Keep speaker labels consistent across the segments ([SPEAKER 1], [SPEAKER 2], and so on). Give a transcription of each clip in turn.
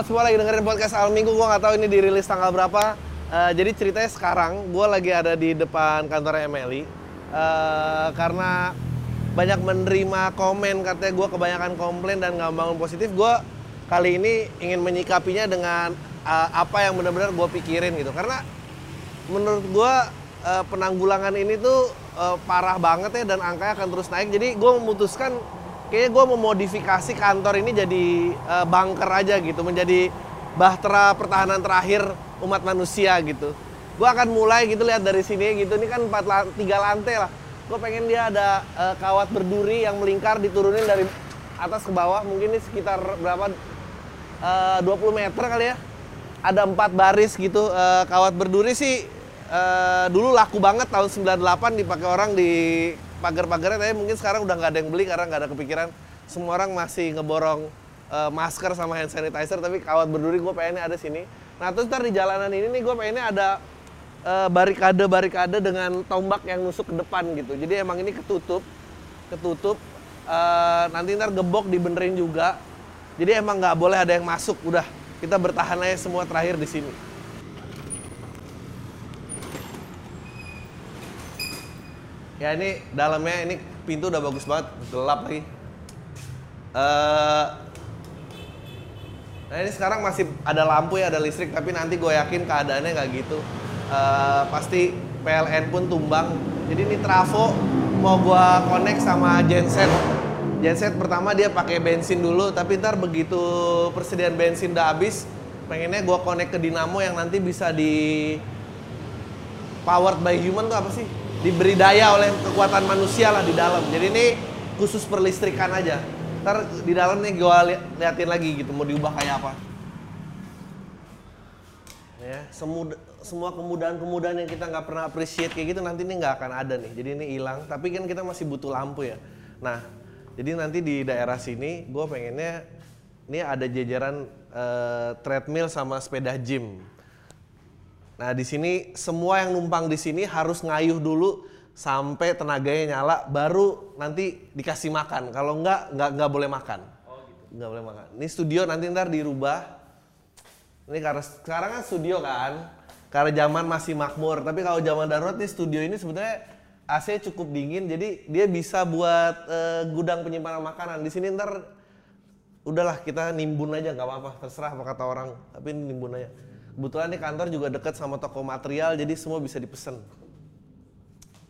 [SPEAKER 1] lo semua lagi dengerin podcast Al Minggu. Gue nggak tahu ini dirilis tanggal berapa. Eh, jadi ceritanya sekarang gue lagi ada di depan kantor Emily Eh, karena banyak menerima komen katanya gue kebanyakan komplain dan nggak bangun positif. Gue kali ini ingin menyikapinya dengan eh, apa yang benar-benar gue pikirin gitu. Karena menurut gue eh, penanggulangan ini tuh eh, parah banget ya dan angkanya akan terus naik. Jadi gue memutuskan kayaknya gue memodifikasi kantor ini jadi eh, bunker aja gitu, menjadi bahtera pertahanan terakhir umat manusia gitu. Gue akan mulai gitu lihat dari sini gitu. Ini kan empat tiga lantai lah. Gue pengen dia ada eh, kawat berduri yang melingkar diturunin dari atas ke bawah. Mungkin ini sekitar berapa? eh, 20 meter kali ya. Ada empat baris gitu. Eh, kawat berduri sih eh, dulu laku banget tahun 98 dipakai orang di pagar-pagarnya. Tapi mungkin sekarang udah nggak ada yang beli karena nggak ada kepikiran. Semua orang masih ngeborong eh, masker sama hand sanitizer. Tapi kawat berduri gue pengennya ada sini. Nah terus ntar di jalanan ini nih gue pengennya ada eh, barikade-barikade dengan tombak yang nusuk ke depan gitu. Jadi emang ini ketutup, ketutup. Eh, nanti ntar gebok dibenerin juga. Jadi emang nggak boleh ada yang masuk. Udah kita bertahan aja semua terakhir di sini. Ya ini dalamnya ini pintu udah bagus banget, gelap lagi. Eh, Nah ini sekarang masih ada lampu ya, ada listrik, tapi nanti gue yakin keadaannya nggak gitu. Eh, pasti PLN pun tumbang. Jadi ini trafo mau gue connect sama genset. Genset pertama dia pakai bensin dulu, tapi ntar begitu persediaan bensin udah habis, pengennya gue connect ke dinamo yang nanti bisa di powered by human tuh apa sih? Diberi daya oleh kekuatan manusia lah di dalam. Jadi ini khusus perlistrikan aja. Ntar di dalam nih gue li liatin lagi gitu mau diubah kayak apa. Ya, semud semua kemudahan-kemudahan yang kita nggak pernah appreciate kayak gitu nanti ini nggak akan ada nih. Jadi ini hilang. Tapi kan kita masih butuh lampu ya. Nah, jadi nanti di daerah sini gue pengennya ini ada jajaran eh, treadmill sama sepeda gym. Nah di sini semua yang numpang di sini harus ngayuh dulu sampai tenaganya nyala, baru nanti dikasih makan. Kalau enggak, enggak enggak boleh makan. Enggak boleh makan. Ini studio nanti ntar dirubah. Ini karena sekarang kan studio kan, karena zaman masih makmur. Tapi kalau zaman darurat nih studio ini sebetulnya AC cukup dingin, jadi dia bisa buat eh, gudang penyimpanan makanan. Di sini ntar udahlah kita nimbun aja nggak apa-apa terserah apa kata orang tapi ini nimbun aja kebetulan nih kantor juga dekat sama toko material jadi semua bisa dipesen.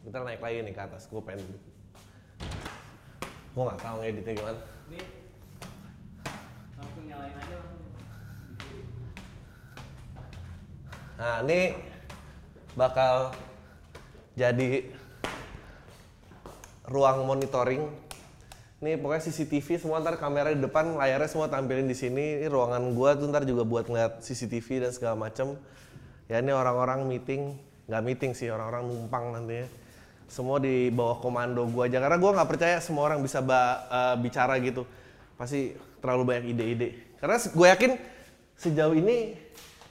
[SPEAKER 1] Kita naik lagi nih ke atas gue pengen gue nggak tahu ngeditnya gimana.
[SPEAKER 2] Ini langsung nyalain aja langsung.
[SPEAKER 1] nah ini bakal jadi ruang monitoring Ini pokoknya CCTV semua ntar kamera di depan, layarnya semua tampilin di sini. Ini ruangan gua tuh ntar juga buat ngeliat CCTV dan segala macem. Ya ini orang-orang meeting, nggak meeting sih orang-orang numpang nantinya. Semua di bawah komando gua aja karena gua nggak percaya semua orang bisa eh, bicara gitu. Pasti terlalu banyak ide-ide. Karena gue yakin sejauh ini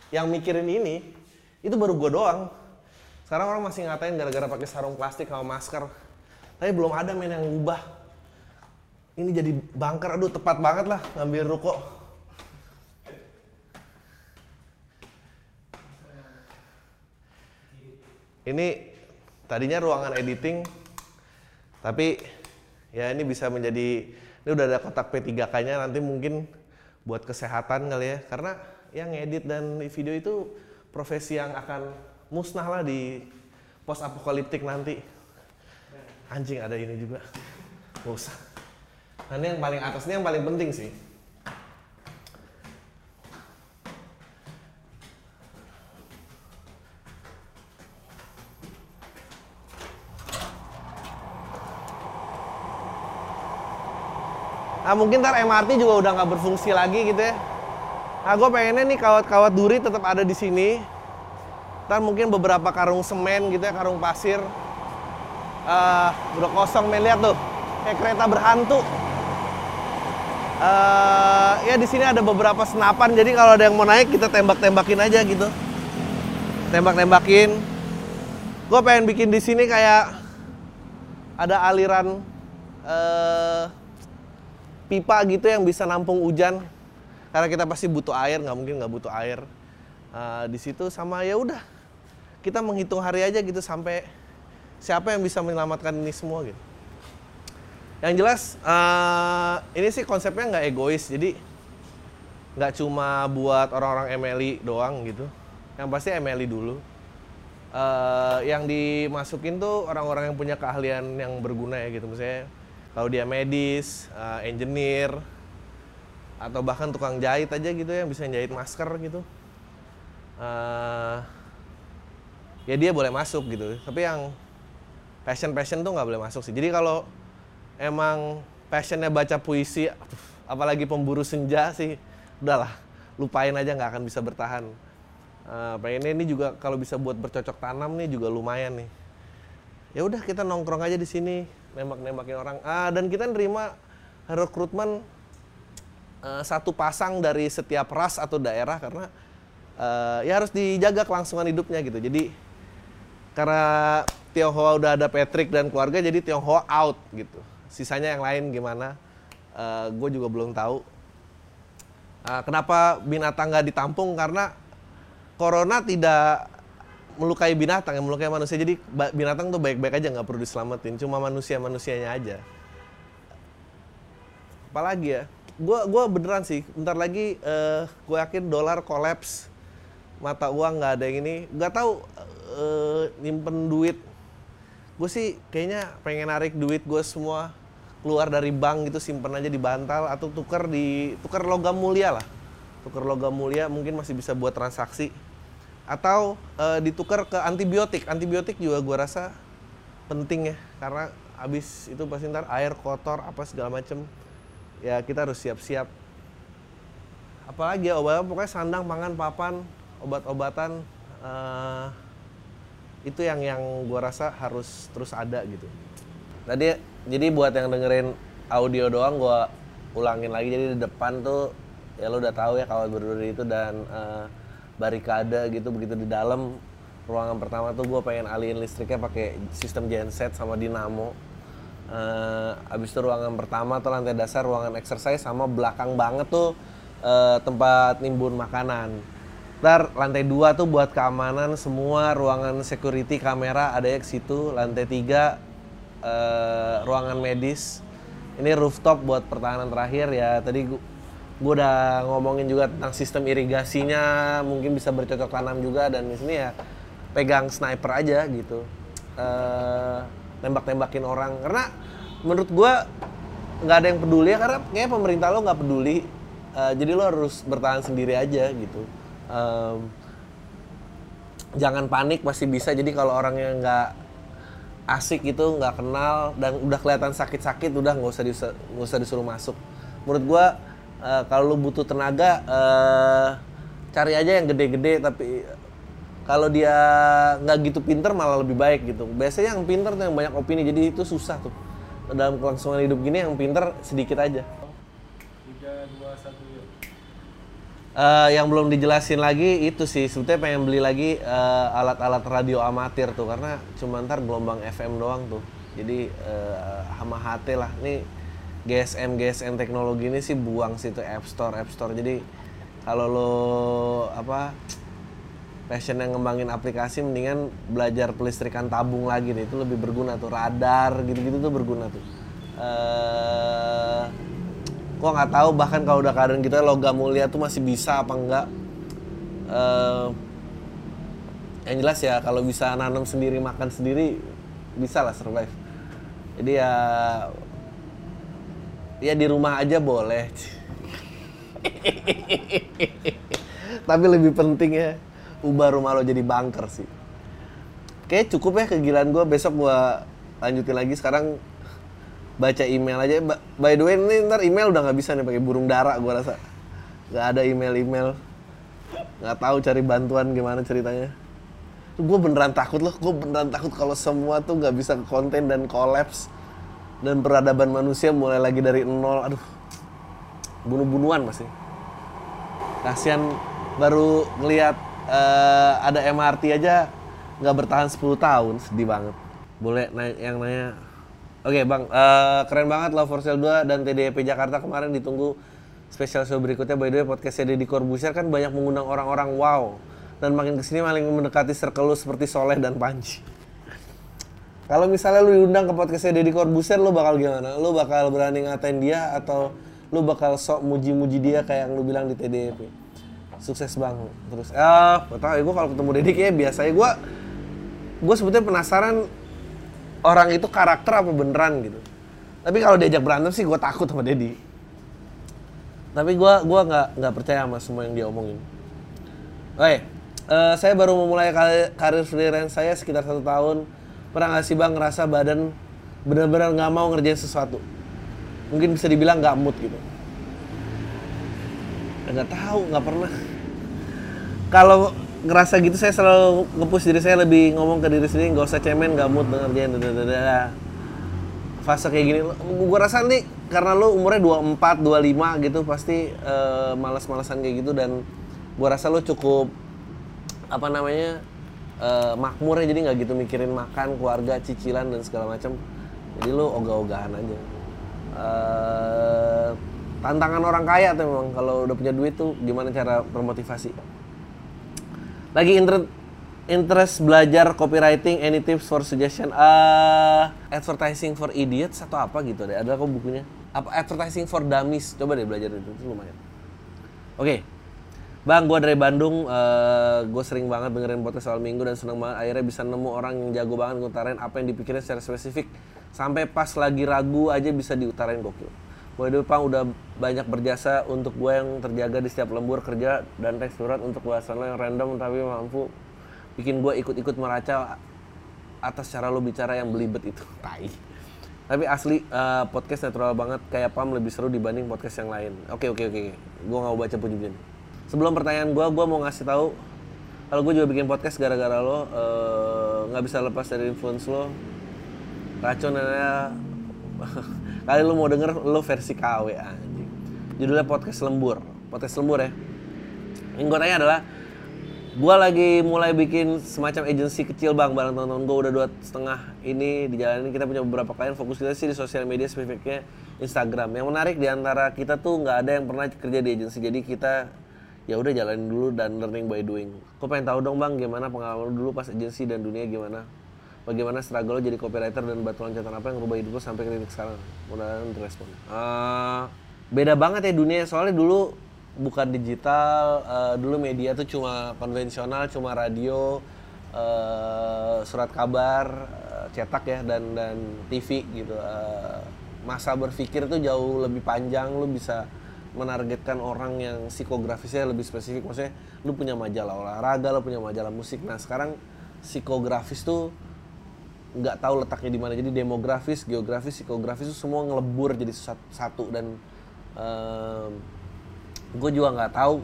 [SPEAKER 1] yang mikirin ini itu baru gua doang. Sekarang orang masih ngatain gara-gara pakai sarung plastik sama masker. Tapi belum ada men yang ubah ini jadi bunker aduh tepat banget lah ngambil ruko ini tadinya ruangan editing tapi ya ini bisa menjadi ini udah ada kotak P3K nya nanti mungkin buat kesehatan kali ya. Karena yang edit dan video itu profesi yang akan musnah lah di post apokaliptik nanti. Anjing ada ini juga. Gak usah Nah ini yang paling atas ini yang paling penting sih. Nah mungkin ntar MRT juga udah nggak berfungsi lagi gitu ya. Nah gue pengennya nih kawat-kawat duri tetap ada di sini. Ntar mungkin beberapa karung semen gitu ya, karung pasir. Eh udah kosong men lihat tuh, kayak kereta berhantu. Eh ya di sini ada beberapa senapan, jadi kalau ada yang mau naik kita tembak-tembakin aja gitu. Tembak-tembakin. Gue pengen bikin di sini kayak ada aliran eh pipa gitu yang bisa nampung hujan. karena kita pasti butuh air nggak mungkin nggak butuh air Eh, di situ sama ya udah kita menghitung hari aja gitu sampai siapa yang bisa menyelamatkan ini semua gitu yang jelas eh, ini sih konsepnya nggak egois jadi nggak cuma buat orang-orang MLI doang gitu yang pasti MLI dulu Eh, yang dimasukin tuh orang-orang yang punya keahlian yang berguna ya gitu misalnya kalau dia medis, eh, engineer, atau bahkan tukang jahit aja gitu yang bisa jahit masker gitu. Eh, ya dia boleh masuk gitu. Tapi yang passion passion tuh nggak boleh masuk sih. Jadi kalau emang passionnya baca puisi, apalagi pemburu senja sih, udahlah lupain aja nggak akan bisa bertahan. Eh, pengennya ini juga kalau bisa buat bercocok tanam nih juga lumayan nih. Ya udah kita nongkrong aja di sini, nembak-nembakin orang. Ah dan kita nerima rekrutmen eh, satu pasang dari setiap ras atau daerah karena eh, ya harus dijaga kelangsungan hidupnya gitu. Jadi karena Tionghoa udah ada Patrick dan keluarga jadi Tionghoa out gitu. Sisanya yang lain gimana? gue juga belum tahu. Ah, kenapa binatang nggak ditampung? Karena corona tidak melukai binatang, yang melukai manusia. Jadi binatang tuh baik-baik aja nggak perlu diselamatin. Cuma manusia-manusianya aja. Apalagi ya? Gua gua beneran sih. Bentar lagi eh gue yakin dolar kolaps, mata uang nggak ada yang ini. Nggak tahu eh, nyimpen duit. Gue sih kayaknya pengen narik duit gue semua keluar dari bank gitu simpen aja di bantal atau tuker di tuker logam mulia lah. Tuker logam mulia mungkin masih bisa buat transaksi. Atau eh, ditukar ke antibiotik. Antibiotik juga gua rasa penting ya karena habis itu pasti ntar air kotor apa segala macem. Ya kita harus siap-siap. Apalagi ya obat pokoknya sandang pangan papan obat-obatan eh, itu yang yang gua rasa harus terus ada gitu. Tadi jadi buat yang dengerin audio doang gua ulangin lagi. Jadi di depan tuh ya lo udah tahu ya kawat berduri itu dan eh, barikade gitu begitu di dalam ruangan pertama tuh gue pengen alihin listriknya pakai sistem genset sama dinamo. Eh, abis itu ruangan pertama tuh lantai dasar ruangan exercise sama belakang banget tuh eh, tempat nimbun makanan. Ntar lantai dua tuh buat keamanan semua ruangan security kamera ada ya ke situ. Lantai tiga eh, ruangan medis. Ini rooftop buat pertahanan terakhir ya. Tadi gua, gua udah ngomongin juga tentang sistem irigasinya mungkin bisa bercocok tanam juga dan di sini ya pegang sniper aja gitu. Eh tembak-tembakin orang. Karena menurut gua nggak ada yang peduli ya karena kayaknya pemerintah lo nggak peduli. Eh, jadi lo harus bertahan sendiri aja gitu. Em, jangan panik masih bisa. Jadi kalau orangnya nggak asik gitu nggak kenal dan udah kelihatan sakit-sakit udah nggak usah nggak usah disuruh masuk. Menurut gua eh, kalau lu butuh tenaga eh, cari aja yang gede-gede tapi kalau dia nggak gitu pinter malah lebih baik gitu. Biasanya yang pinter tuh yang banyak opini jadi itu susah tuh. Dalam kelangsungan hidup gini yang pinter sedikit aja
[SPEAKER 2] tiga dua satu yuk
[SPEAKER 1] Eh, yang belum dijelasin lagi itu sih. Sebetulnya pengen beli lagi eh, alat-alat radio amatir tuh karena cuma ntar gelombang FM doang tuh. Jadi eh, sama HT lah. Ini GSM GSM teknologi ini sih buang situ App Store App Store. Jadi kalau lo apa passion yang ngembangin aplikasi mendingan belajar pelistrikan tabung lagi deh. Itu lebih berguna tuh. Radar gitu-gitu tuh berguna tuh. Eh gua nggak tahu bahkan kalau udah keadaan kita logam mulia tuh masih bisa apa enggak. Eh, yang jelas ya kalau bisa nanam sendiri makan sendiri bisa lah survive. Jadi ya ya di rumah aja boleh. Tapi lebih penting ya ubah rumah lo jadi bunker sih. Kayaknya cukup ya kegilaan gue besok gue lanjutin lagi. Sekarang baca email aja. By the way ini ntar email udah nggak bisa nih pakai burung dara gue rasa. Nggak ada email-email. Nggak tahu cari bantuan gimana ceritanya. Gue beneran takut loh, gue beneran takut kalau semua tuh nggak bisa konten dan kolaps dan peradaban manusia mulai lagi dari nol. Aduh, bunuh-bunuhan masih. Kasihan baru ngelihat eh, ada MRT aja nggak bertahan 10 tahun, sedih banget. Boleh yang nanya. Oke bang, eh, keren banget Love for Sale 2 dan TDP Jakarta kemarin ditunggu spesial show berikutnya by the way podcastnya Deddy Corbuzier kan banyak mengundang orang-orang wow dan makin ke sini makin mendekati circle lu seperti Soleh dan Panji. Kalau misalnya lu diundang ke podcastnya Deddy Corbuzier, lu bakal gimana? Lu bakal berani ngatain dia atau lu bakal sok muji-muji dia kayak yang lu bilang di TDP? Sukses bang. Terus, gak tau ya gue kalau ketemu Deddy kayak biasanya gue, gue sebetulnya penasaran orang itu karakter apa beneran gitu. Tapi kalau diajak berantem sih gue takut sama Deddy. Tapi gue gua nggak nggak percaya sama semua yang dia omongin. Oke, eh, saya baru memulai kar- karir freelance saya sekitar satu tahun. Pernah nggak sih bang ngerasa badan benar-benar nggak mau ngerjain sesuatu? Mungkin bisa dibilang nggak mood gitu. Nggak tahu, nggak pernah. Kalau ngerasa gitu saya selalu nge-push diri saya lebih ngomong ke diri sendiri nggak usah cemen nggak mood ngerjain dadadada. fase kayak gini gue rasa nih karena lu umurnya 24 25 gitu pasti eh, malas-malasan kayak gitu dan gue rasa lu cukup apa namanya eh, makmur ya jadi nggak gitu mikirin makan keluarga cicilan dan segala macam. Jadi lu ogah-ogahan aja. Eh, tantangan orang kaya tuh memang kalau udah punya duit tuh gimana cara bermotivasi lagi inter interest belajar copywriting any tips for suggestion? Uh, advertising for idiots atau apa gitu deh. Ada kok bukunya? Apa advertising for dummies? Coba deh belajar itu, itu lumayan. Oke. Bang gue dari Bandung. Gue sering banget dengerin podcast soal minggu dan seneng banget. Akhirnya bisa nemu orang yang jago banget ngutarain apa yang dipikirin secara spesifik. Sampai pas lagi ragu aja bisa diutarain gokil Boy Pang udah banyak berjasa untuk gue yang terjaga di setiap lembur kerja dan teks surat untuk bahasan lo yang random tapi mampu bikin gue ikut-ikut meraca atas cara lo bicara yang belibet itu. Tai. Tapi asli eh, podcast natural banget kayak Pam lebih seru dibanding podcast yang lain. Oke oke oke. Gue nggak mau baca puji-pujian. Sebelum pertanyaan gue, gue mau ngasih tahu kalau gue juga bikin podcast gara-gara lo eh, nggak bisa lepas dari influence lo. Racunnya kali lu mau denger lo versi KW anjing. Judulnya podcast lembur. Podcast lembur ya. Yang gue tanya adalah gue lagi mulai bikin semacam agensi kecil bang bareng teman-teman gue udah dua setengah ini dijalanin kita punya beberapa klien fokus kita sih di sosial media spesifiknya Instagram yang menarik di antara kita tuh nggak ada yang pernah kerja di agensi jadi kita ya udah jalanin dulu dan learning by doing gue pengen tahu dong bang gimana pengalaman lu dulu pas agensi dan dunia gimana bagaimana struggle lo jadi copywriter dan batu loncatan apa yang ngerubah hidup lo sampai ke titik sekarang mudah-mudahan direspon Eh, beda banget ya dunia soalnya dulu bukan digital eh, dulu media tuh cuma konvensional cuma radio eh, surat kabar eh, cetak ya dan dan TV gitu. Eh, masa berpikir tuh jauh lebih panjang lu bisa menargetkan orang yang psikografisnya lebih spesifik. Maksudnya lu punya majalah olahraga lu punya majalah musik. Nah sekarang psikografis tuh nggak tahu letaknya di mana. Jadi demografis geografis psikografis itu semua ngelebur jadi sat- satu. Dan gue juga nggak tahu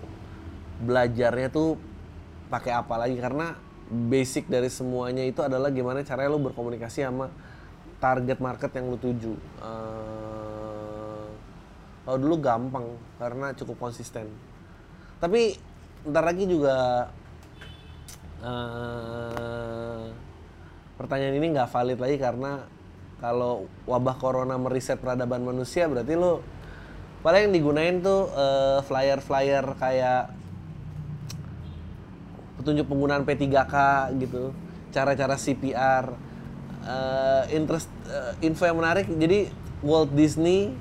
[SPEAKER 1] belajarnya tuh pakai apa lagi. Karena basic dari semuanya itu adalah gimana caranya lo berkomunikasi sama target market yang lo tuju. Eh, kalau dulu gampang karena cukup konsisten. Tapi ntar lagi juga eh, pertanyaan ini nggak valid lagi karena kalau wabah corona meriset peradaban manusia berarti lo paling yang digunain tuh eh, flyer-flyer kayak petunjuk penggunaan P3K gitu cara-cara CPR eh, interest eh, info yang menarik. Jadi Walt Disney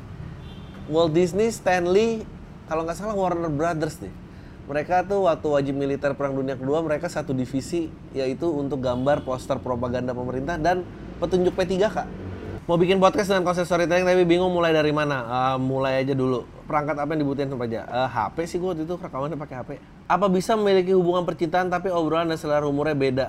[SPEAKER 1] Walt Disney Stanley kalau nggak salah Warner Brothers deh mereka tuh waktu wajib militer perang dunia kedua mereka satu divisi yaitu untuk gambar poster propaganda pemerintah dan petunjuk P3K mau bikin podcast dengan konsep storytelling tapi bingung mulai dari mana? Eh, mulai aja dulu. Perangkat apa yang dibutuhin apa aja? Eh, HP sih gue waktu itu rekamannya pakai HP apa bisa memiliki hubungan percintaan tapi obrolan dan selera humornya beda?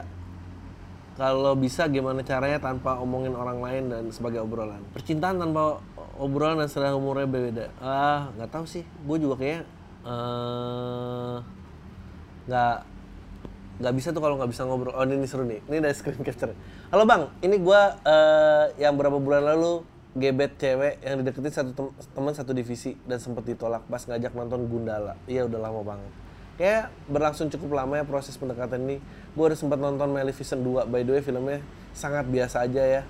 [SPEAKER 1] Kalau bisa gimana caranya tanpa omongin orang lain dan sebagai obrolan? Percintaan tanpa obrolan dan selera humornya beda. Ah nggak tahu sih. Gue juga kayak eh, nggak nggak bisa tuh kalau nggak bisa ngobrol. Oh ini seru nih. Ini dari screen capture. Halo bang. Ini gue eh, yang berapa bulan lalu gebet cewek yang dideketin satu tem- teman satu divisi dan sempat ditolak pas ngajak nonton Gundala. Iya udah lama banget. Kayak berlangsung cukup lama ya proses pendekatan ini. Gue udah sempat nonton Maleficent 2 by the way filmnya sangat biasa aja ya.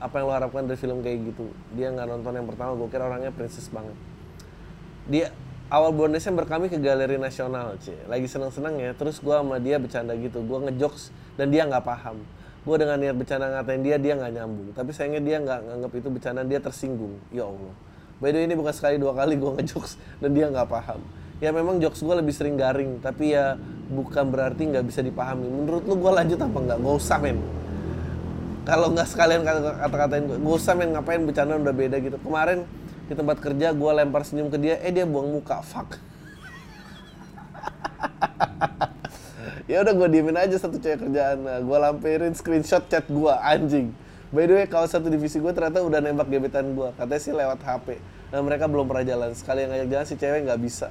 [SPEAKER 1] Apa yang lo harapkan dari film kayak gitu? Dia nggak nonton yang pertama gue kira orangnya princess banget. Dia awal bulan Desember kami ke Galeri Nasional, cie. Lagi seneng-seneng ya. Terus gua sama dia bercanda gitu. Gua ngejokes dan dia nggak paham. Gua dengan niat bercanda ngatain dia, dia nggak nyambung. Tapi sayangnya dia nggak nganggap itu bercanda, dia tersinggung. Ya Allah. By the way, ini bukan sekali dua kali gua ngejokes dan dia nggak paham. Ya memang jokes gua lebih sering garing, tapi ya bukan berarti nggak bisa dipahami. Menurut lu gua lanjut apa nggak? Gak usah men. Kalau nggak sekalian kata- kata-katain gue, gak usah men ngapain bercanda udah beda gitu. Kemarin di tempat kerja gua lempar senyum ke dia, eh dia buang muka, fuck. ya udah gue diemin aja satu cewek kerjaan. Nah, gue lampirin screenshot chat gue anjing. By the way kawan satu divisi gue ternyata udah nembak gebetan gue katanya sih lewat HP dan mereka belum pernah jalan. Sekali yang ngajak jalan si cewek nggak bisa.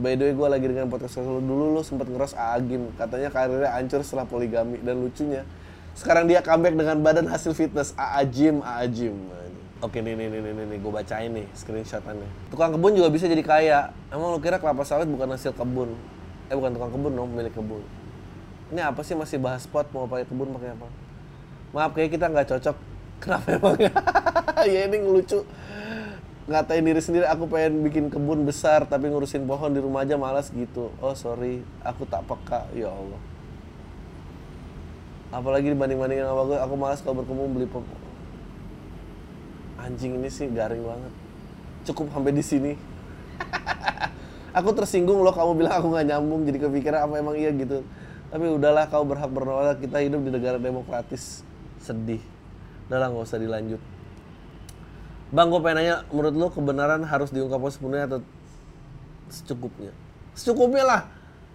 [SPEAKER 1] By the way gue lagi dengan podcast lu. Dulu lu sempet ngeros Agim. Katanya karirnya hancur setelah poligami. Dan lucunya sekarang dia comeback dengan badan hasil fitness. AA Gym AA Gym Oke nih nih nih nih nih, gue bacain nih screenshotannya. Tukang kebun juga bisa jadi kaya. Emang lu kira kelapa sawit bukan hasil kebun? Eh bukan tukang kebun dong, milik kebun. Ini apa sih masih bahas spot mau pakai kebun pakai apa? Maaf kayak kita nggak cocok. Kenapa emang? ya ini ngelucu. Ngatain diri sendiri aku pengen bikin kebun besar tapi ngurusin pohon di rumah aja malas gitu. Oh sorry, aku tak peka. Ya Allah. Apalagi dibanding-bandingin sama gue, aku malas kalau berkebun beli pohon. Anjing ini sih garing banget. Cukup sampai di sini. aku tersinggung loh kamu bilang aku nggak nyambung jadi kepikiran apa emang iya gitu. Tapi udahlah kau berhak bernolak kita hidup di negara demokratis. Sedih. Udahlah nggak usah dilanjut. Bang gue pengen nanya menurut lo kebenaran harus diungkapkan sepenuhnya atau secukupnya? Secukupnya lah.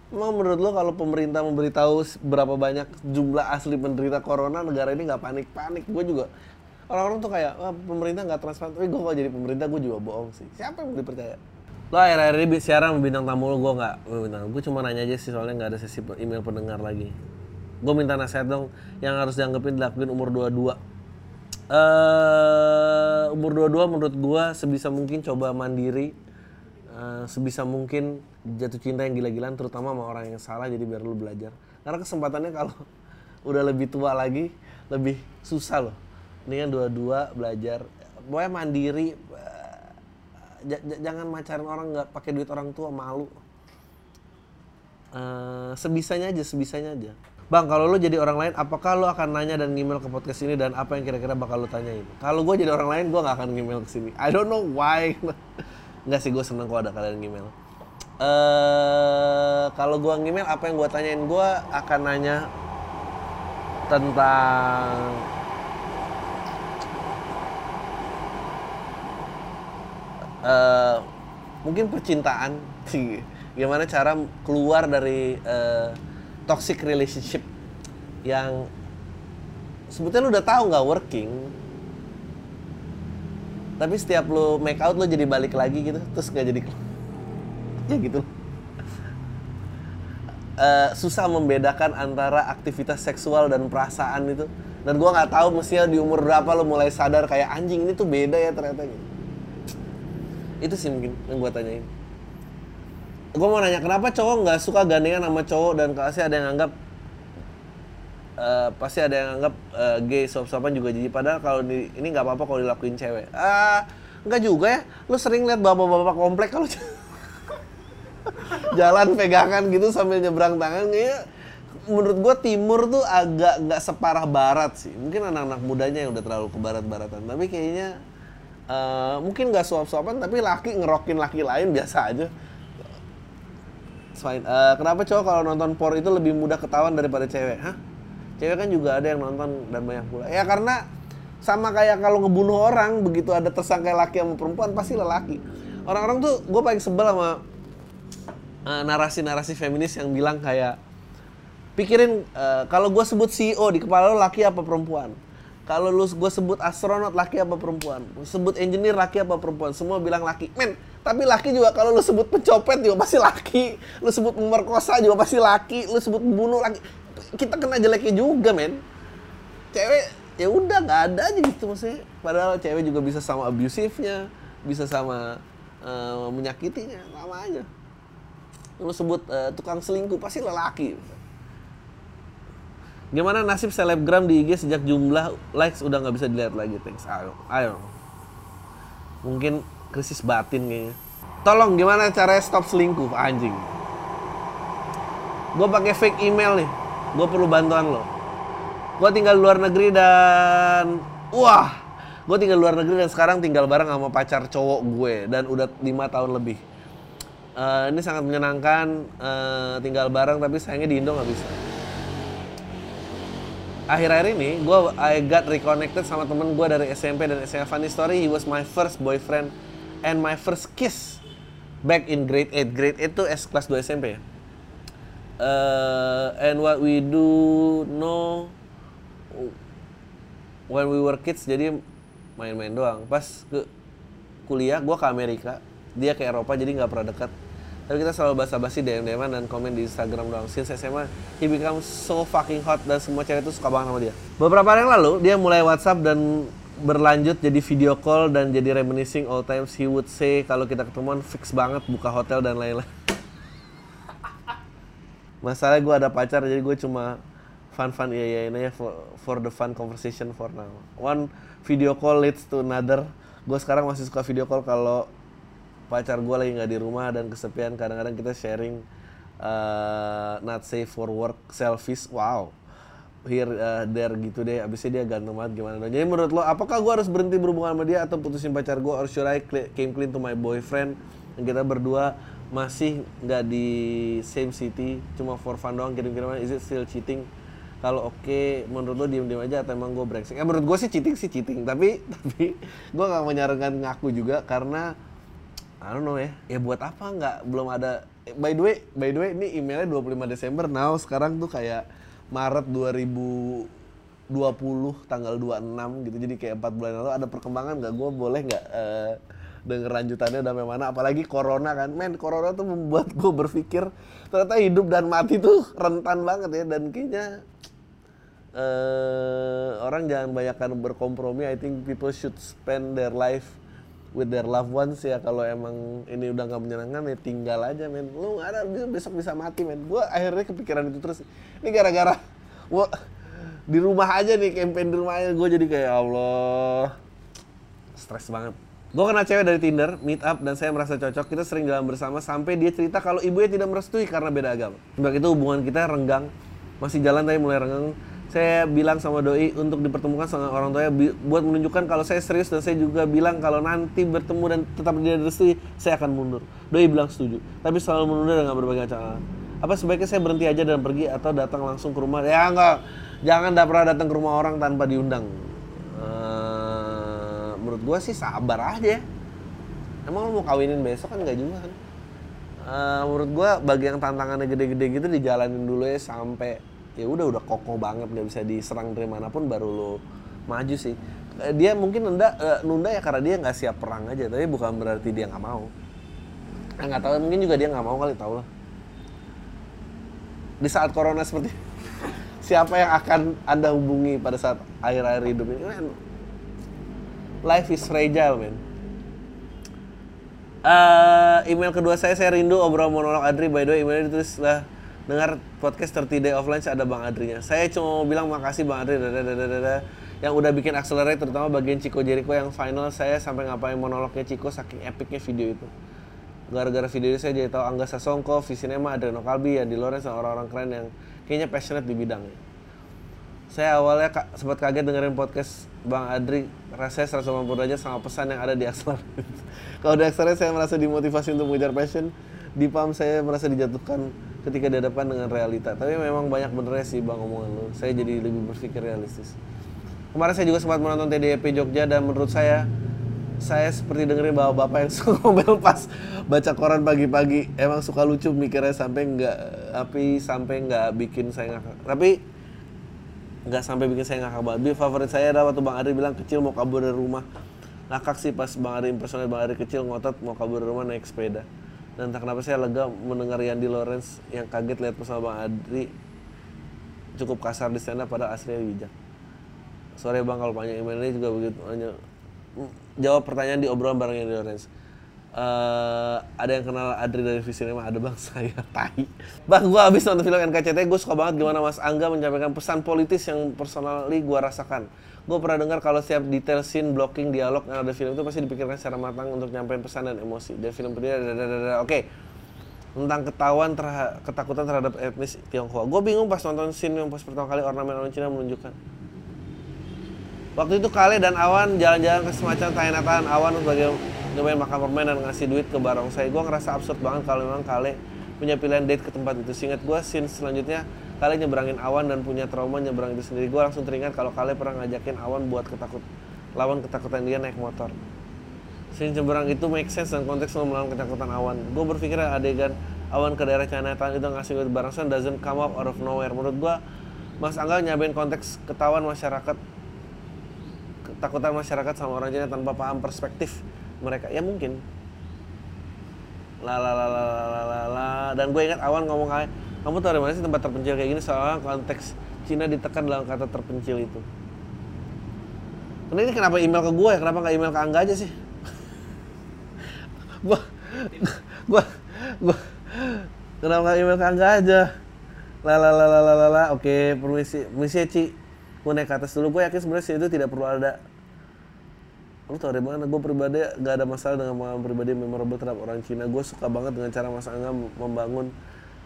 [SPEAKER 1] Emang menurut lo kalau pemerintah memberitahu berapa banyak jumlah asli penderita corona negara ini nggak panik-panik? Gue juga orang-orang tuh kayak Wah, pemerintah nggak transparan. Tapi gue kalau jadi pemerintah gue juga bohong sih. Siapa yang mau dipercaya? Lo akhir-akhir ini siaran bintang tamu lo gue nggak bintang gue cuma nanya aja sih soalnya nggak ada sesi email pendengar lagi. Gue minta nasihat dong yang harus dianggapin dilakuin umur 22 eh umur 22 menurut gue sebisa mungkin coba mandiri. Eh, sebisa mungkin jatuh cinta yang gila-gilaan terutama sama orang yang salah jadi biar lu belajar. Karena kesempatannya kalau udah lebih tua lagi lebih susah loh kan dua-dua belajar. Pokoknya mandiri. J- j- jangan macarin orang nggak pakai duit orang tua malu. Eh, sebisanya aja sebisanya aja. Bang kalau lo jadi orang lain apakah lo akan nanya dan email ke podcast ini? Dan apa yang kira-kira bakal lo tanyain? Kalau gue jadi orang lain gue nggak akan email ke sini. I don't know why. Nggak sih gue seneng kok ada kalian email eh kalau gue email apa yang gue tanyain? Gue akan nanya tentang eh mungkin percintaan sih. Gimana cara keluar dari eh, toxic relationship yang sebetulnya lu udah tahu nggak working tapi setiap lu make out lu jadi balik lagi gitu terus nggak jadi ya gitu. Eh, susah membedakan antara aktivitas seksual dan perasaan itu. Dan gua nggak tahu mestinya di umur berapa lu mulai sadar kayak anjing ini tuh beda ya ternyata gitu itu sih mungkin yang gue tanyain. Gue mau nanya kenapa cowok nggak suka gandengan sama cowok dan pasti ada yang anggap eh, pasti ada yang anggap eh, gay sop-sopan juga jadi padahal kalau di- ini nggak apa-apa kalau dilakuin cewek. Ah nggak juga ya. Lu sering lihat bapak-bapak komplek kalau jalan pegangan gitu sambil nyebrang tangan kayaknya menurut gue timur tuh agak nggak separah barat sih. Mungkin anak-anak mudanya yang udah terlalu ke barat-baratan tapi kayaknya eh, mungkin nggak suap-suapan tapi laki ngerokin laki lain biasa aja It's fine. Eh, kenapa cowok kalau nonton por itu lebih mudah ketahuan daripada cewek? Hah? Cewek kan juga ada yang nonton dan banyak pula. Ya karena sama kayak kalau ngebunuh orang, begitu ada tersangka laki sama perempuan pasti lelaki. Orang-orang tuh gue paling sebel sama eh, narasi-narasi feminis yang bilang kayak pikirin eh, kalau gue sebut CEO di kepala lo laki apa perempuan kalau lu gue sebut astronot laki apa perempuan? Sebut engineer laki apa perempuan? Semua bilang laki. Men tapi laki juga kalau lu sebut pencopet juga pasti laki. Lu sebut pemerkosa juga pasti laki. Lu sebut pembunuh laki. Kita kena jeleknya juga men. Cewek ya udah nggak ada aja gitu maksudnya. Padahal cewek juga bisa sama abusifnya bisa sama eh, menyakitinya. Sama aja. Lu sebut eh, tukang selingkuh pasti lelaki Gimana nasib selebgram di IG sejak jumlah likes udah nggak bisa dilihat lagi? Thanks. Ayo, ayo. Mungkin krisis batin kayaknya. Tolong gimana caranya stop selingkuh anjing? Gue pakai fake email nih. Gue perlu bantuan lo. Gue tinggal di luar negeri dan wah, gue tinggal di luar negeri dan sekarang tinggal bareng sama pacar cowok gue dan udah lima tahun lebih. Eh, ini sangat menyenangkan eh, tinggal bareng tapi sayangnya di Indo nggak bisa. Akhir-akhir ini gue I got reconnected sama temen gue dari SMP dan SMA. Funny story, he was my first boyfriend and my first kiss back in grade 8. Grade 8 tuh S kelas 2 SMP ya. Uh, and what we do know when we were kids jadi main-main doang. Pas ke kuliah gue ke Amerika, dia ke Eropa jadi nggak pernah dekat. Tapi kita selalu basa-basi DM-DM dan komen di Instagram doang. Since SMA, he become so fucking hot dan semua cewek itu suka banget sama dia. Beberapa hari yang lalu, dia mulai WhatsApp dan berlanjut jadi video call dan jadi reminiscing all times he would say kalau kita ketemuan fix banget buka hotel dan lain-lain. Masalahnya gue ada pacar jadi gue cuma fun-fun iya iya ini ya for, for the fun conversation for now. One video call leads to another. Gue sekarang masih suka video call kalau pacar gue lagi nggak di rumah dan kesepian. Kadang-kadang kita sharing uh, not safe for work selfies. Wow. Here uh, there gitu deh. Abisnya dia ganteng banget gimana dong. Jadi menurut lo apakah gue harus berhenti berhubungan sama dia atau putusin pacar gue or should I came clean to my boyfriend? Dan kita berdua masih nggak di same city cuma for fun doang kirim-kiriman is it still cheating kalau oke menurut lo diem diem aja atau emang gue brengsek ya menurut gue sih cheating sih cheating tapi tapi gue nggak menyarankan ngaku juga karena I don't know ya. Ya buat apa? Nggak belum ada. By the way by the way ini emailnya 25 Desember. Now sekarang tuh kayak Maret 2020 tanggal 26 gitu. Jadi kayak empat bulan lalu. Ada perkembangan nggak? Gue boleh nggak eh, denger lanjutannya udah mana? Apalagi corona kan. Men corona tuh membuat gue berpikir ternyata hidup dan mati tuh rentan banget ya. Dan kayaknya eh orang jangan banyakkan berkompromi. I think people should spend their life with their loved ones ya kalau emang ini udah nggak menyenangkan ya tinggal aja men lu nggak ada besok bisa mati men gue akhirnya kepikiran itu terus ini gara-gara gua di rumah aja nih campaign di rumah aja gue jadi kayak "Ya Allah stres banget. Gue kenal cewek dari Tinder, meet up, dan saya merasa cocok. Kita sering jalan bersama sampai dia cerita kalau ibunya tidak merestui karena beda agama. Sebab itu hubungan kita renggang, masih jalan tapi mulai renggang. Saya bilang sama doi untuk dipertemukan sama orang tuanya buat menunjukkan kalau saya serius dan saya juga bilang kalau nanti bertemu dan tetap dia direstui, saya akan mundur. Doi bilang setuju, tapi selalu menunda dengan berbagai cara. Apa sebaiknya saya berhenti aja dan pergi atau datang langsung ke rumah? Ya enggak, jangan dah pernah datang ke rumah orang tanpa diundang. Eh, menurut gua sih sabar aja. Emang lo mau kawinin besok kan nggak juga kan? Eh, menurut gua bagi yang tantangannya gede-gede gitu dijalanin dulu ya sampai ya udah udah kokoh banget nggak bisa diserang dari mana pun baru lo maju sih. Eh, Dia mungkin nunda eh, nunda ya karena dia nggak siap perang aja, tapi bukan berarti dia nggak mau. Eh, nggak tahu mungkin juga dia nggak mau kali tau lah. Di saat corona seperti siapa yang akan anda hubungi pada saat akhir-akhir hidup ini? Man, life is fragile, man. Eh, email kedua saya, saya rindu obrolan monolog Adri. By the way, emailnya ditulis lah dengar podcast 30 Day of Lunch ada Bang Adrinya. Saya cuma mau bilang makasih Bang Adri dada, dada, dada, yang udah bikin accelerate terutama bagian Chico Jericho yang final saya sampai ngapain monolognya Chico saking epicnya video itu. Gara-gara video itu saya jadi tahu Angga Sasongko, Visinema, Adriano Kalbi, Andi Lorenz, orang-orang keren yang kayaknya passionate di bidangnya. Saya awalnya ka- sempat kaget dengerin podcast Bang Adri, rasanya 180 derajat sama pesan yang ada di Accelerate. Kalau di Accelerate saya merasa dimotivasi untuk mengejar passion, di PAM saya merasa dijatuhkan ketika dihadapkan dengan realita. Tapi memang banyak benernya sih Bang omongan lu. Saya jadi lebih berpikir realistis. Kemarin saya juga sempat menonton TDP Jogja dan menurut saya saya seperti dengerin bapak-bapak yang suka ngomel pas baca koran pagi-pagi emang suka lucu mikirnya sampai nggak tapi sampai nggak bikin saya ngakak tapi nggak sampai bikin saya ngakak banget. Tapi favorit saya adalah waktu Bang Adri bilang kecil mau kabur dari rumah. Ngakak sih pas Bang Adri impersonate Bang Adri kecil ngotot mau kabur dari rumah naik sepeda. Dan entah kenapa saya lega mendengar Yandi Lawrence yang kaget lihat Bang Adri cukup kasar di up pada aslinya bijak. Sorry Bang kalau banyak email ini juga begitu. Hmm, Jawab pertanyaan di obrolan bareng Yandi Lawrence. Eh, ada yang kenal Adri dari Visinema ada bang saya tai. Bang gua habis nonton film NKCT gue suka banget gimana Mas Angga menyampaikan pesan politis yang personally gua rasakan. Gue pernah dengar kalau setiap detail scene blocking dialog yang ada film itu pasti dipikirkan secara matang untuk nyampein pesan dan emosi. Dan film berdiri oke. Tentang ketahuan terha- ketakutan terhadap etnis Tionghoa. Gue bingung pas nonton scene yang pas pertama kali ornamen orang Cina menunjukkan Waktu itu Kale dan Awan jalan-jalan ke semacam Chinatown Awan sebagai nyobain makan permen dan ngasih duit ke barongsai. Gue ngerasa absurd banget kalau memang Kale punya pilihan date ke tempat itu. Seingat gue scene selanjutnya Kale nyeberangin Awan dan punya trauma nyeberang itu sendiri. Gue langsung teringat kalau Kale pernah ngajakin Awan buat ketakut lawan ketakutan dia naik motor. Scene nyeberang itu make sense dan konteks melawan ketakutan Awan. Gue berpikir adegan Awan ke daerah Chinatown itu ngasih duit barongsai doesn't come up out of nowhere. Menurut gue Mas Angga nyabain konteks ketahuan masyarakat ketakutan masyarakat sama orang Cina tanpa paham perspektif mereka ya mungkin la la la dan gue ingat awan ngomong kayak kamu tahu dari mana sih tempat terpencil kayak gini soalnya konteks Cina ditekan dalam kata terpencil itu ini kenapa email ke gue ya? Kenapa nggak email ke Angga aja sih? gua, gua, gua, kenapa nggak email ke Angga aja? La la la. Oke, permisi, permisi ya, Ci gue naik ke atas dulu. Gue yakin sebenarnya itu tidak perlu ada. Lu tau dari mana? Gue pribadi gak ada masalah dengan pengalaman pribadi memorable terhadap orang Cina. Gue suka banget dengan cara Mas Angga membangun.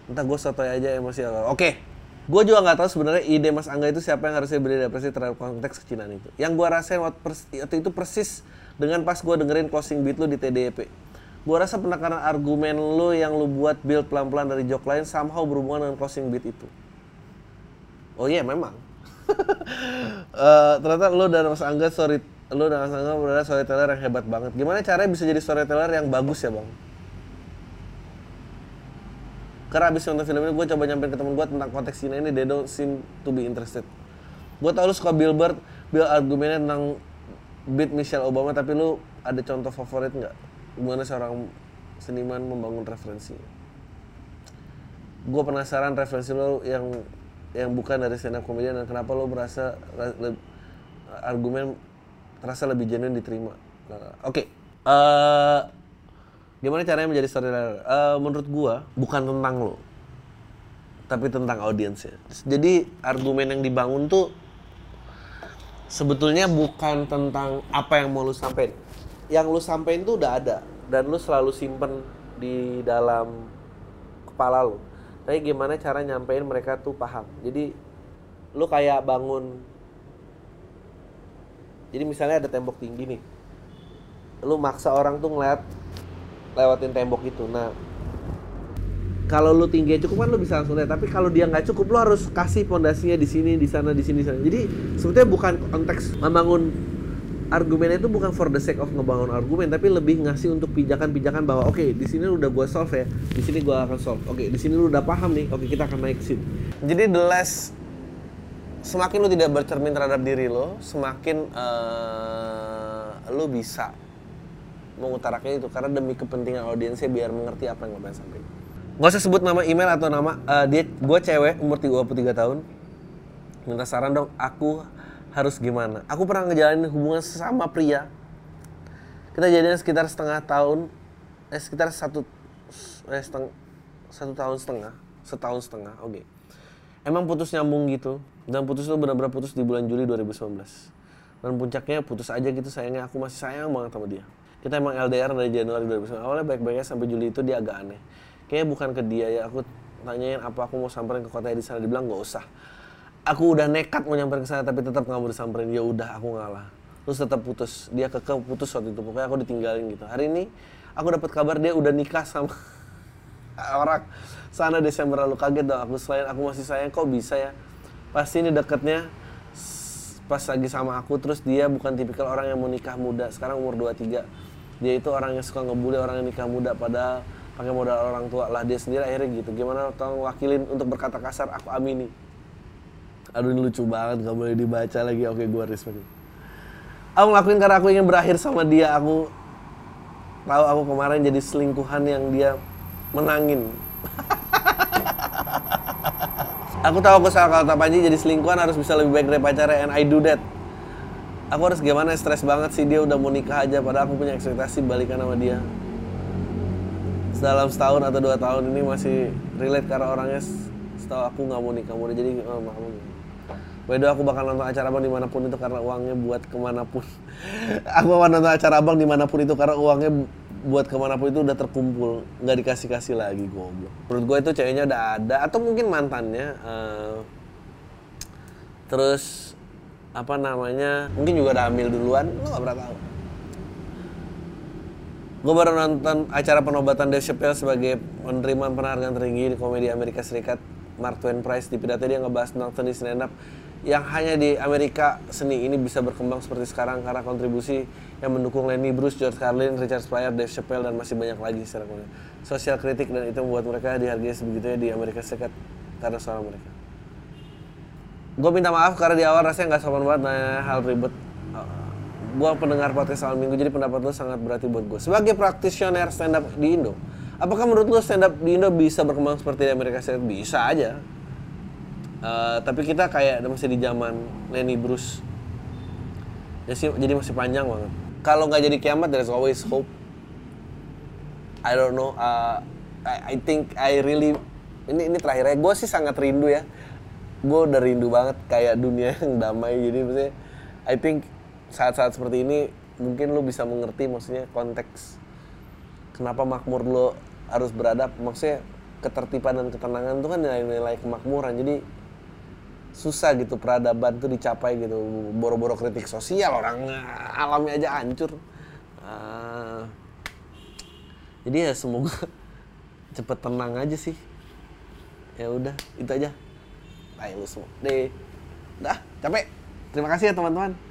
[SPEAKER 1] Entah gue sotoy aja emosi oke. Gue juga nggak tahu sebenarnya ide Mas Angga itu siapa yang harusnya beri depresi terhadap konteks kecinaan itu. Yang gue rasain waktu, itu persis dengan pas gue dengerin closing beat lu di TDP gue rasa penekanan argumen lu yang lu buat build pelan-pelan dari joke lain somehow berhubungan dengan closing beat itu. Oh iya memang Eh, ternyata lu dan Mas Angga story lu dan Mas Angga berada storyteller yang hebat banget. Gimana caranya bisa jadi storyteller yang bagus ya bang? Karena abis nonton film ini gue coba nyampein ke temen gue tentang konteks Cina ini, they don't seem to be interested. Gue tau lu suka Billboard, Bill argumennya tentang beat Michelle Obama, tapi lu ada contoh favorit nggak? Gimana seorang seniman membangun referensi? Gue penasaran referensi lo yang yang bukan dari stand up comedian dan kenapa lo merasa argumen terasa lebih genuine diterima. Nah, Oke, eh, gimana caranya menjadi storyteller? Eh, menurut gua bukan tentang lo, tapi tentang audiensnya. Jadi argumen yang dibangun tuh sebetulnya bukan tentang apa yang mau lu sampein. Yang lu sampein tuh udah ada dan lu selalu simpen di dalam kepala lu. Tapi gimana cara nyampein mereka tuh paham. Jadi lu kayak bangun jadi misalnya ada tembok tinggi nih. Lu maksa orang tuh ngeliat lewatin tembok itu. Nah, kalau lu tinggi cukup kan lu bisa langsung lihat tapi kalau dia nggak cukup lu harus kasih pondasinya di sini di sana di sini di sana jadi sebetulnya bukan konteks membangun argumennya itu bukan for the sake of ngebangun argumen tapi lebih ngasih untuk pijakan-pijakan bahwa oke di sini udah gua solve ya di sini gua akan solve. Oke di sini lu udah paham nih oke kita akan naik sini jadi the less semakin lu tidak bercermin terhadap diri lo semakin eh, lu bisa mengutarakan itu karena demi kepentingan audiensnya biar mengerti apa yang lo pengen sampaikan. Gak usah sebut nama email atau nama eh, dia gue cewek umur 23 tahun. Minta saran dong aku harus gimana. Aku pernah ngejalanin hubungan sesama pria. Kita jadian sekitar setengah tahun eh sekitar satu eh seteng, satu tahun setengah setahun setengah oke. Emang putus nyambung gitu dan putus itu benar-benar putus di bulan Juli 2019 dan puncaknya putus aja gitu sayangnya aku masih sayang banget sama dia. Kita emang LDR dari Januari 2019 awalnya baik-baiknya sampai Juli itu dia agak aneh. Kayaknya bukan ke dia ya aku tanyain apa aku mau samperin ke kota di sana dibilang nggak usah aku udah nekat mau nyamperin ke sana tapi tetap nggak mau disamperin. Ya udah aku ngalah. Terus tetap putus. Dia keke putus waktu itu. Pokoknya aku ditinggalin gitu. Hari ini aku dapat kabar dia udah nikah sama orang. Sana Desember lalu kaget dong. Aku selain aku masih sayang kok bisa ya? Pasti ini deketnya pas lagi sama aku. Terus dia bukan tipikal orang yang mau nikah muda. Sekarang umur 23 dia itu orang yang suka ngebully orang yang nikah muda. Padahal pakai modal orang tua lah. Dia sendiri akhirnya gitu. Gimana tolong wakilin untuk berkata kasar? Aku amini aduh ini lucu banget gak boleh dibaca lagi. Oke gua respect aku ngelakuin karena aku ingin berakhir sama dia. Aku tahu aku kemarin jadi selingkuhan yang dia menangin. Aku tahu aku salah kata Panji jadi selingkuhan harus bisa lebih baik dari pacarnya and I do that. Aku harus gimana? Stres banget sih dia udah mau nikah aja padahal aku punya ekspektasi balikan sama dia. Dalam setahun atau dua tahun ini masih relate karena orangnya setahu aku nggak mau nikah muda jadi oh, maklum By aku bakal nonton acara abang di mana pun itu karena uangnya buat ke mana pun. aku bakal nonton acara abang di mana pun itu karena uangnya bu- buat ke mana pun itu udah terkumpul, nggak dikasih kasih lagi goblok. Menurut gue itu ceweknya udah ada atau mungkin mantannya. eh, terus apa namanya? Mungkin juga udah hamil duluan, lo nggak pernah tahu. Gue baru nonton acara penobatan Dave Chappelle sebagai penerimaan penghargaan tertinggi di komedi Amerika Serikat Mark Twain Prize di pidato dia ngebahas tentang seni stand up yang hanya di Amerika seni ini bisa berkembang seperti sekarang karena kontribusi yang mendukung Lenny Bruce, George Carlin, Richard Pryor, Dave Chappelle dan masih banyak lagi secara kemudian. Sosial kritik dan itu membuat mereka dihargai sebegitunya di Amerika Serikat karena suara mereka. Gue minta maaf karena di awal rasanya nggak sopan banget nanya hal ribet. gue pendengar podcast awal minggu jadi pendapat lo sangat berarti buat gue. Sebagai praktisioner stand up di Indo, apakah menurut lo stand up di Indo bisa berkembang seperti di Amerika Serikat? Bisa aja. Eh, tapi kita kayak masih di zaman Lenny Bruce. Ya sih, jadi masih panjang banget. Kalau nggak jadi kiamat, there's always hope. I don't know. uh, I, I think I really ini ini terakhirnya gue sih sangat rindu ya. Gue udah rindu banget kayak dunia yang damai. Jadi maksudnya I think saat-saat seperti ini mungkin lo bisa mengerti maksudnya konteks kenapa makmur lo harus beradab. Maksudnya ketertiban dan ketenangan itu kan nilai-nilai kemakmuran. Jadi susah gitu peradaban tuh dicapai gitu. Boro-boro kritik sosial orang alamnya aja hancur. Ah, jadi ya semoga cepet tenang aja sih. Ya udah itu aja. Lu semua. Deh. Dah capek. Terima kasih ya teman-teman